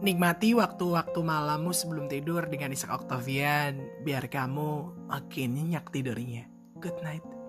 Nikmati waktu-waktu malammu sebelum tidur dengan Isaac Octavian, biar kamu makin nyenyak tidurnya. Good night.